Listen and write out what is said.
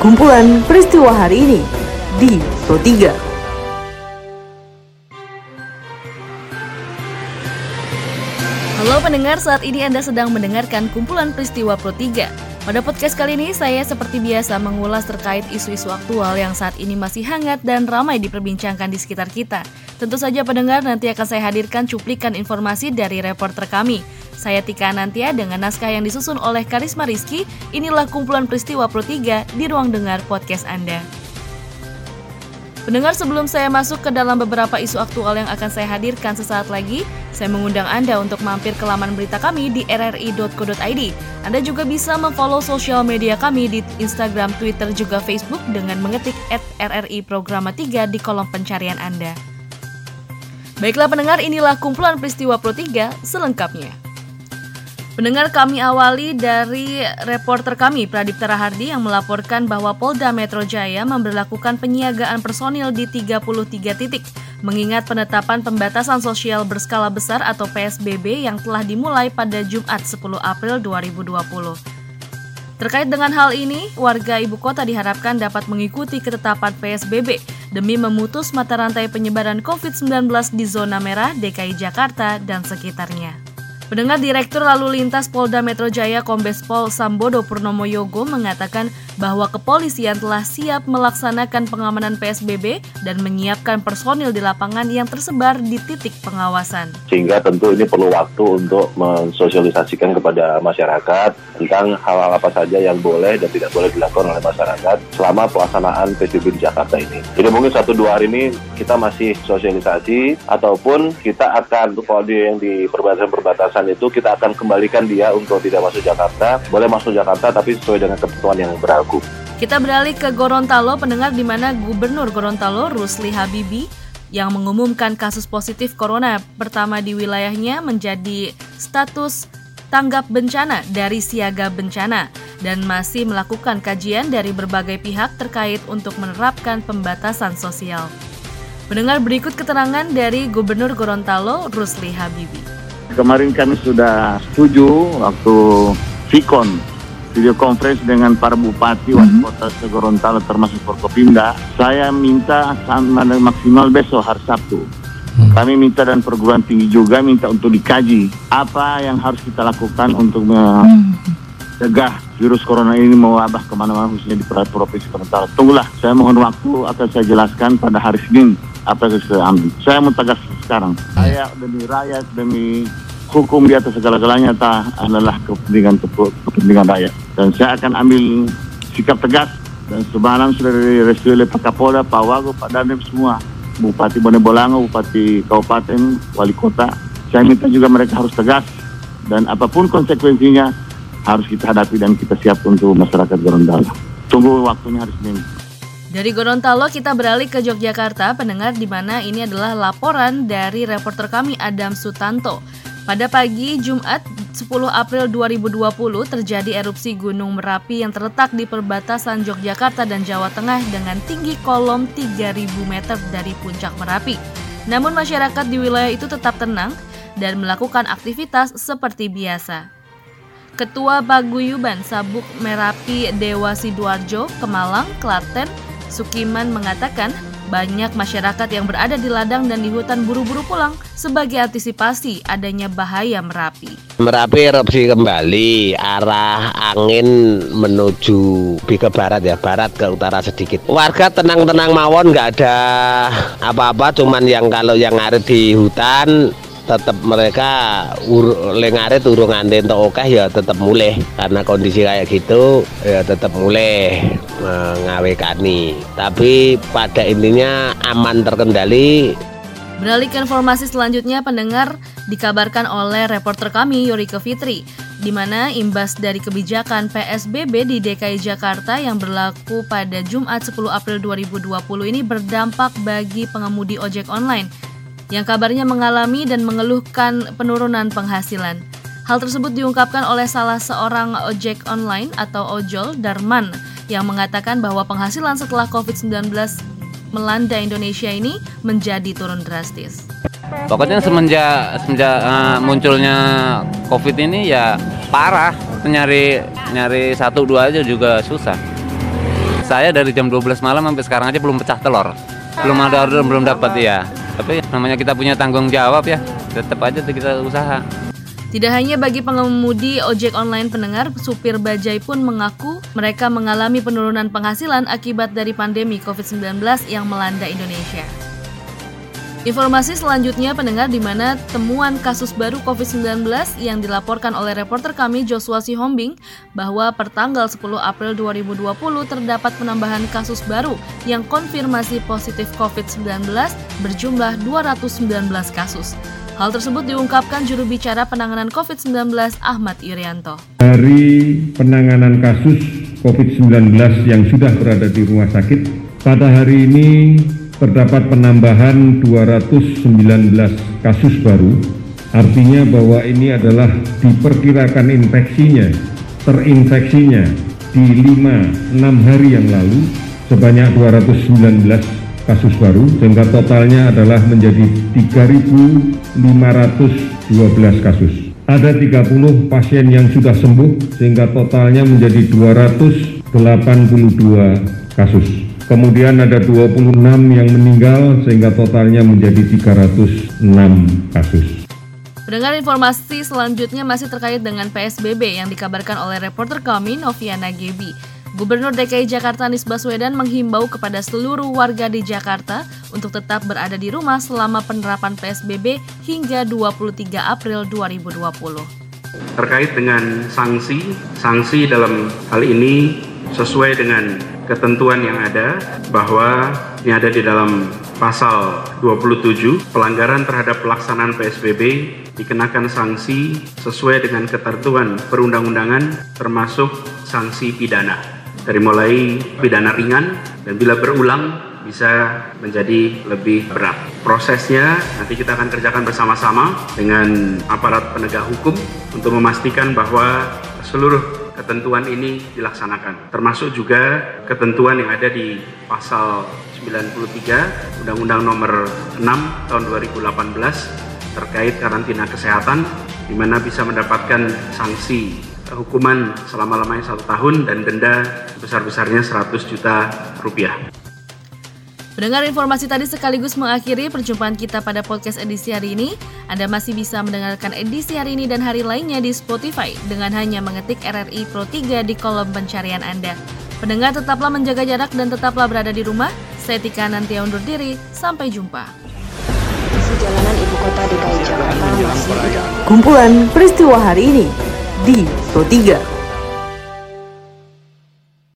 kumpulan peristiwa hari ini di Pro 3. Halo pendengar, saat ini Anda sedang mendengarkan kumpulan peristiwa Pro 3. Pada podcast kali ini, saya seperti biasa mengulas terkait isu-isu aktual yang saat ini masih hangat dan ramai diperbincangkan di sekitar kita. Tentu saja pendengar, nanti akan saya hadirkan cuplikan informasi dari reporter kami. Saya Tika Nantia dengan naskah yang disusun oleh Karisma Rizky. Inilah kumpulan peristiwa Pro 3 di ruang dengar podcast Anda. Pendengar sebelum saya masuk ke dalam beberapa isu aktual yang akan saya hadirkan sesaat lagi, saya mengundang Anda untuk mampir ke laman berita kami di rri.co.id. Anda juga bisa memfollow sosial media kami di Instagram, Twitter, juga Facebook dengan mengetik at RRI Programa 3 di kolom pencarian Anda. Baiklah pendengar, inilah kumpulan peristiwa Pro 3 selengkapnya. Pendengar kami awali dari reporter kami Pradipta Rahardi yang melaporkan bahwa Polda Metro Jaya memberlakukan penyiagaan personil di 33 titik mengingat penetapan pembatasan sosial berskala besar atau PSBB yang telah dimulai pada Jumat 10 April 2020. Terkait dengan hal ini, warga ibu kota diharapkan dapat mengikuti ketetapan PSBB demi memutus mata rantai penyebaran COVID-19 di zona merah DKI Jakarta dan sekitarnya. Pendengar Direktur Lalu Lintas Polda Metro Jaya Kombes Pol Sambodo Purnomo Yogo mengatakan bahwa kepolisian telah siap melaksanakan pengamanan PSBB dan menyiapkan personil di lapangan yang tersebar di titik pengawasan. Sehingga tentu ini perlu waktu untuk mensosialisasikan kepada masyarakat tentang hal-hal apa saja yang boleh dan tidak boleh dilakukan oleh masyarakat selama pelaksanaan PSBB di Jakarta ini. Jadi mungkin satu dua hari ini kita masih sosialisasi ataupun kita akan kalau yang di perbatasan-perbatasan itu kita akan kembalikan dia untuk tidak masuk Jakarta. Boleh masuk Jakarta tapi sesuai dengan ketentuan yang berlaku. Kita beralih ke Gorontalo, pendengar di mana Gubernur Gorontalo Rusli Habibi yang mengumumkan kasus positif corona pertama di wilayahnya menjadi status tanggap bencana dari siaga bencana dan masih melakukan kajian dari berbagai pihak terkait untuk menerapkan pembatasan sosial. Mendengar berikut keterangan dari Gubernur Gorontalo Rusli Habibi. Kemarin kami sudah setuju waktu Vicon video conference dengan para bupati wali mm -hmm. kota Gorontalo termasuk Forkopimda. Saya minta sama maksimal besok hari Sabtu. Mhm. Kami minta dan perguruan tinggi juga minta untuk dikaji apa yang harus kita lakukan untuk mencegah virus corona ini mewabah ke mana-mana khususnya di provinsi Gorontalo. Tunggulah, saya mohon waktu akan saya jelaskan pada hari Senin apa yang saya ambil. Saya mau tegas sekarang. Saya demi rakyat, demi hukum di atas segala-galanya tak adalah kepentingan kepentingan rakyat. Dan saya akan ambil sikap tegas dan semalam sudah direstui oleh Pak Kapolda, Pak Wagub, Pak Dandim semua, Bupati Bone Bolango, Bupati Kabupaten, Wali Kota. Saya minta juga mereka harus tegas dan apa pun konsekuensinya harus kita hadapi dan kita siap untuk masyarakat Gorontalo. Tunggu waktunya hari Senin. Dari Gorontalo kita beralih ke Yogyakarta, pendengar di mana ini adalah laporan dari reporter kami Adam Sutanto. Pada pagi Jumat 10 April 2020 terjadi erupsi Gunung Merapi yang terletak di perbatasan Yogyakarta dan Jawa Tengah dengan tinggi kolom 3000 meter dari puncak Merapi. Namun masyarakat di wilayah itu tetap tenang dan melakukan aktivitas seperti biasa. Ketua Paguyuban Sabuk Merapi Dewa Sidoarjo, Kemalang, Klaten, Sukiman mengatakan banyak masyarakat yang berada di ladang dan di hutan buru-buru pulang sebagai antisipasi adanya bahaya Merapi. Merapi erupsi kembali, arah angin menuju ke barat ya, barat ke utara sedikit. Warga tenang-tenang mawon, nggak ada apa-apa, cuman yang kalau yang ada di hutan tetap mereka ur, lengare turun nganten oke ya tetap mulai karena kondisi kayak gitu ya tetap mulai mengawekani tapi pada intinya aman terkendali Beralih ke informasi selanjutnya, pendengar dikabarkan oleh reporter kami Yorike Fitri, di mana imbas dari kebijakan PSBB di DKI Jakarta yang berlaku pada Jumat 10 April 2020 ini berdampak bagi pengemudi ojek online yang kabarnya mengalami dan mengeluhkan penurunan penghasilan. Hal tersebut diungkapkan oleh salah seorang ojek online atau ojol, Darman, yang mengatakan bahwa penghasilan setelah COVID-19 melanda Indonesia ini menjadi turun drastis. Pokoknya semenjak semenjak uh, munculnya COVID ini ya parah, nyari nyari satu dua aja juga susah. Saya dari jam 12 malam sampai sekarang aja belum pecah telur. Belum ada order, belum dapat ya. Tapi namanya kita punya tanggung jawab ya. Tetap aja kita usaha. Tidak hanya bagi pengemudi ojek online pendengar, supir bajai pun mengaku mereka mengalami penurunan penghasilan akibat dari pandemi COVID-19 yang melanda Indonesia. Informasi selanjutnya pendengar di mana temuan kasus baru COVID-19 yang dilaporkan oleh reporter kami Joshua Sihombing bahwa per tanggal 10 April 2020 terdapat penambahan kasus baru yang konfirmasi positif COVID-19 berjumlah 219 kasus. Hal tersebut diungkapkan juru bicara penanganan COVID-19 Ahmad Irianto. Dari penanganan kasus COVID-19 yang sudah berada di rumah sakit, pada hari ini terdapat penambahan 219 kasus baru, artinya bahwa ini adalah diperkirakan infeksinya, terinfeksinya di 5-6 hari yang lalu sebanyak 219 kasus baru, sehingga totalnya adalah menjadi 3.512 kasus. Ada 30 pasien yang sudah sembuh, sehingga totalnya menjadi 282 kasus. Kemudian ada 26 yang meninggal sehingga totalnya menjadi 306 kasus. Pendengar informasi selanjutnya masih terkait dengan PSBB yang dikabarkan oleh reporter kami Noviana Gebi. Gubernur DKI Jakarta Anies Baswedan menghimbau kepada seluruh warga di Jakarta untuk tetap berada di rumah selama penerapan PSBB hingga 23 April 2020. Terkait dengan sanksi, sanksi dalam hal ini sesuai dengan ketentuan yang ada bahwa ini ada di dalam pasal 27 pelanggaran terhadap pelaksanaan PSBB dikenakan sanksi sesuai dengan ketentuan perundang-undangan termasuk sanksi pidana dari mulai pidana ringan dan bila berulang bisa menjadi lebih berat. Prosesnya nanti kita akan kerjakan bersama-sama dengan aparat penegak hukum untuk memastikan bahwa seluruh ketentuan ini dilaksanakan. Termasuk juga ketentuan yang ada di pasal 93 Undang-Undang Nomor 6 tahun 2018 terkait karantina kesehatan di mana bisa mendapatkan sanksi hukuman selama-lamanya satu tahun dan denda sebesar-besarnya 100 juta rupiah. Pendengar informasi tadi sekaligus mengakhiri perjumpaan kita pada podcast edisi hari ini. Anda masih bisa mendengarkan edisi hari ini dan hari lainnya di Spotify dengan hanya mengetik RRI Pro 3 di kolom pencarian Anda. Pendengar tetaplah menjaga jarak dan tetaplah berada di rumah. Saya Tika nanti undur diri. Sampai jumpa. Jalanan ibu kota DKI Jakarta masih Kumpulan peristiwa hari ini di Pro 3.